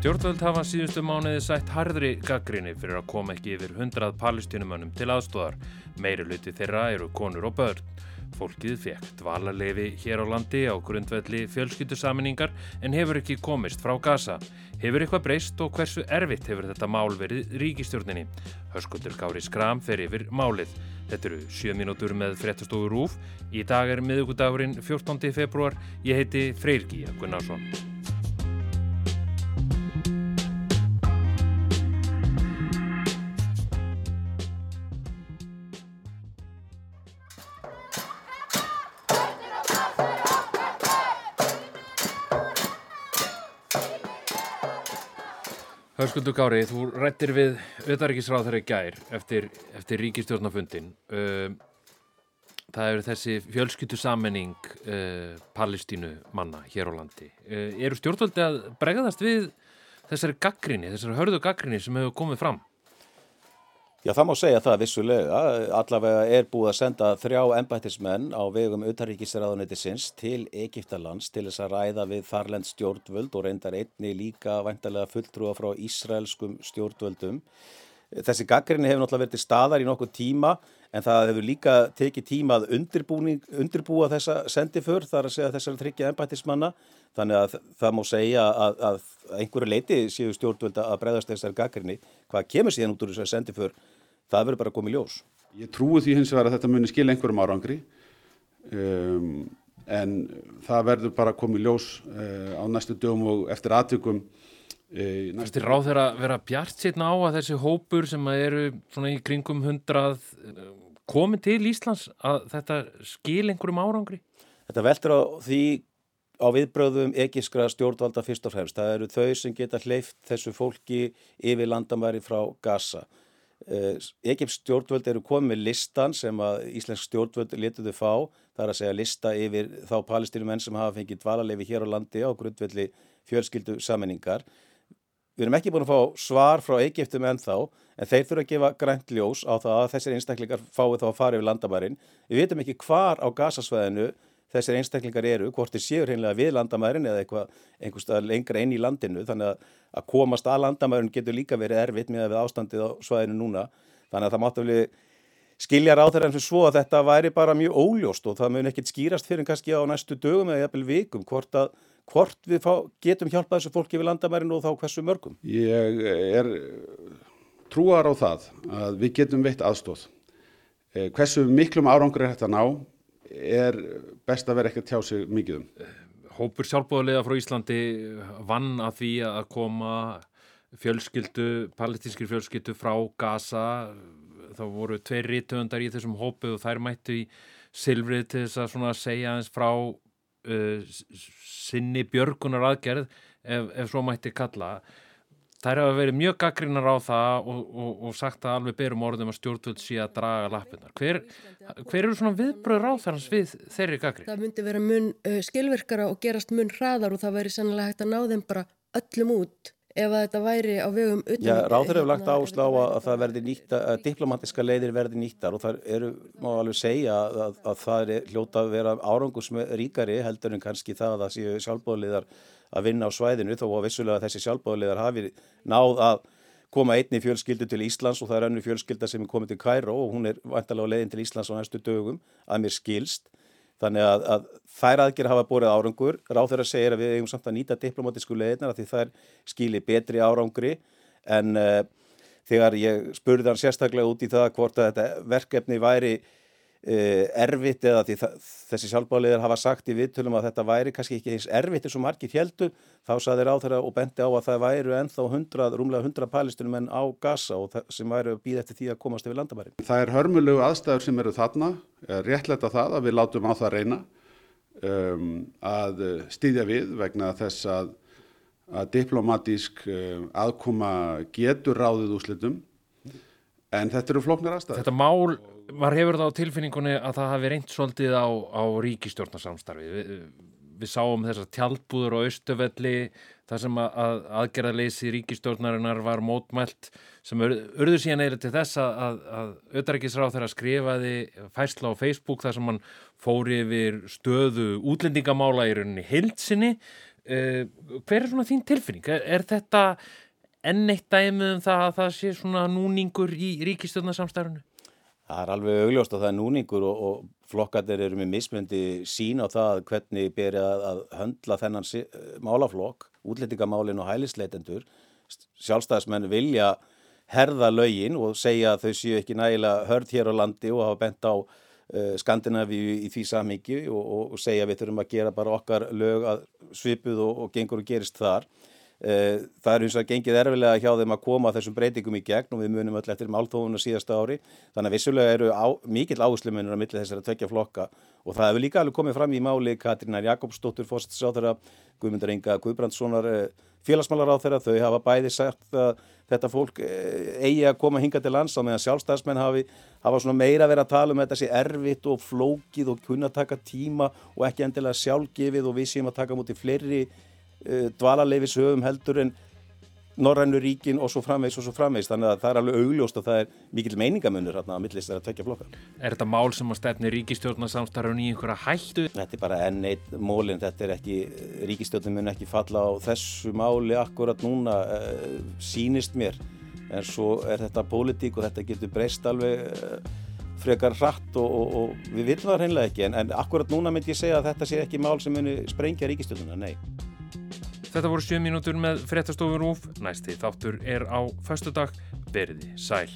Stjórnvöld hafa síðustu mánuði sætt harðri gaggrinni fyrir að koma ekki yfir hundrað palestínumönnum til aðstóðar. Meiri luti þeirra eru konur og börn. Fólkið fekk dvalarlefi hér á landi á grundvelli fjölskyttusaminningar en hefur ekki komist frá Gaza. Hefur eitthvað breyst og hversu erfitt hefur þetta mál verið ríkistjórninni? Hörskuldur Gári Skram fer yfir málið. Þetta eru 7 mínútur með fréttastofu Rúf. Í dag er miðugudagurinn 14. februar. Ég heiti Freyrki Gunnarsson. Hörskuldur Gári, þú rættir við auðarrikisráð þeirra í gær eftir, eftir ríkistjórnafundin. Uh, það eru þessi fjölskyttu sammenning uh, palestínu manna hér á landi. Uh, eru stjórnvöldi að bregðast við þessari gaggrinni, þessari hörðu gaggrinni sem hefur komið fram? Já, það má segja það vissulega. Allavega er búið að senda þrjá embættismenn á vegum auðarríkisraðunættisins til Egiptalands til þess að ræða við þarlend stjórnvöld og reyndar einni líka vantarlega fulltrúa frá Ísraelskum stjórnvöldum. Þessi gaggrinni hefur náttúrulega verið til staðar í nokkuð tíma en það hefur líka tekið tíma að undirbúa þessa sendiför þar að segja þessari tryggja ennbættismanna þannig að það má segja að, að einhverju leiti séu stjórnvölda að breyðast þessari gaggrinni hvað kemur síðan út úr þessari sendiför það verður bara komið ljós. Ég trúi því hins vegar að þetta muni skilja einhverjum árangri um, en það verður bara komið ljós uh, á næstu dögum og eftir aðtökum Það er ráð þeirra að vera bjart sérna á að þessi hópur sem eru svona í kringum hundrað komið til Íslands að þetta skil einhverjum árangri? Þetta veldur á því á viðbröðum egiskra stjórnvalda fyrst og fremst. Það eru þau sem geta hleyft þessu fólki yfir landamæri frá Gaza. Egips stjórnvöld eru komið með listan sem að Íslensk stjórnvöld letuðu fá. Það er að segja lista yfir þá palestinumenn sem hafa fengið dvalarlefi hér á landi á grundvelli fjölskyldu sammenningar. Við erum ekki búin að fá svar frá Egiptum ennþá en þeir þurfa að gefa grænt ljós á það að þessir einstaklingar fái þá að fara yfir landamærin. Við veitum ekki hvar á gasasvæðinu þessir einstaklingar eru, hvort þeir séu hreinlega við landamærin eða einhverstað lengra inn í landinu þannig að, að komast að landamærin getur líka verið erfitt með að við ástandið á svæðinu núna. Þannig að það máttu vel skilja eins og svo að þetta væri bara mjög óljóst og það mun ekkert skýrast fyrir kannski á næstu dögum eða jafnvel vikum hvort að hvort við fá, getum hjálpað þessu fólki við landamærin og þá hversu mörgum? Ég er trúar á það að við getum veitt aðstóð. Eh, hversu miklum árangur er þetta ná er best að vera ekki að tjá sig mikið um. Hópur sjálfbóðulega frá Íslandi vann að því að koma fjölskyldu, palestinskir fjölskyldu frá Gaza. Þá voru tveir rítöndar í þessum hópu og þær mættu í silfrið til þess að segja eins frá sinni björgunar aðgerð ef, ef svo mætti kalla. Þær hafa verið mjög gaggrinnar á það og, og, og sagt að alveg berum orðum að stjórnvöld sé að draga lappunar hver, hver eru svona viðbröð ráþarans við þeirri gaggrin? Það myndi vera mun uh, skilverkara og gerast mun hraðar og það væri sannlega hægt að ná þeim bara öllum út ef þetta væri á vegum utan... Já, ráður hefur lagt áslá að, að það verði nýtt að diplomatiska leiðir verði nýttar og það eru, má alveg segja að, að, að það er hljóta að vera árangusríkari heldur en kannski það að það séu sjálfbóðliðar að vinna á svæðinu þó að vissulega þessi sjálfbóðliðar hafi náð að koma einni fjölskyldu til Íslands og það er önnu fjölskylda sem er komið til Kæró og hún er vantalega á leiðin til Íslands á næstu dögum að mér skilst Þannig að, að þær aðgerð hafa borið árangur. Ráð þeirra segir að við eigum samt að nýta diplomatísku leiðinar að því þær skili betri árangri en uh, þegar ég spurði hann sérstaklega út í það hvort að þetta verkefni væri erfitt eða því þessi sjálfbáliðar hafa sagt í viðtölum að þetta væri kannski ekki eins erfitt eins og margir heldu þá saði ráð þeirra og bendi á að það væru ennþá 100, rúmlega 100 palestinum en á Gaza og sem væru að býða eftir því að komast yfir landamæri. Það er hörmulegu aðstæður sem eru þarna, réttleita það að við látum á það reyna um, að stýðja við vegna þess að, að diplomatísk um, aðkoma getur ráðið úslitum en þetta eru flóknar aðstæður. Þetta mál var hefur það á tilfinningunni að það hafi reynd svolítið á, á ríkistjórnarsamstarfi. Við, við sáum þessar tjaldbúður og austufelli þar sem að, að aðgerðarleysi ríkistjórnarinnar var mótmælt sem urður síðan eða til þess að, að, að auðarikisráð þeirra skrifaði fæsla á Facebook þar sem hann fóri yfir stöðu útlendingamála í rauninni hildsinni Uh, hver er svona þín tilfinning? Er, er þetta enn eitt dæmið um það að það sé svona núningur í ríkistjórnarsamstærunu? Það er alveg augljóst að það er núningur og, og flokkarnir eru með mismöndi sín á það hvernig beri að, að höndla þennan sí, málaflokk, útlendingamálin og hælisleitendur. Sjálfstæðismenn vilja herða lögin og segja að þau séu ekki nægilega hörð hér á landi og hafa bent á uh, Skandinavíu í því samíki og, og, og segja við þurfum að gera bara okkar lög að svipuð og gengur og gerist þar. Uh, það er eins og að gengið erfilega hjá þeim að koma þessum breytingum í gegn og við munum öll eftir máltófuna síðasta ári. Þannig að vissulega eru á, mikill áherslumunir á milli þessara tvekja flokka og það hefur líka alveg komið fram í máli Katrínar Jakobsdóttur, fórsettisáþurra, Guðmundur Inga Guðbrandssonar, uh, félagsmálar á þeirra. Þau hafa bæði sagt að þetta fólk eigi að koma hinga til lands á meðan sjálfstæðsmenn hafi, hafa svona meira verið að tala um þetta sé erfitt og flókið og kunna taka tíma og ekki endilega sjálfgefið og við séum að taka mútið fleiri dvalarleifis höfum heldur en Norrænu ríkin og svo framvegs og svo framvegs þannig að það er alveg augljóst að það er mikil meiningamunur hérna að millist þeirra tvekja flokkar. Er þetta mál sem að stefni ríkistjórnarsamstarfun í einhverja hættu? Þetta er bara enn eitt mólinn, þetta er ekki, ríkistjórnum mun ekki falla á þessu máli akkurat núna, uh, sínist mér en svo er þetta pólitík og þetta getur breyst alveg uh, frekar hratt og, og, og við vitum það hreinlega ekki en, en akkurat núna myndi ég segja að þetta sé ekki mál sem muni sprengja ríkistjórnuna, nei. Þetta voru 7 mínútur með fréttastofur úf. Næsti þáttur er á föstudag. Verði sæl.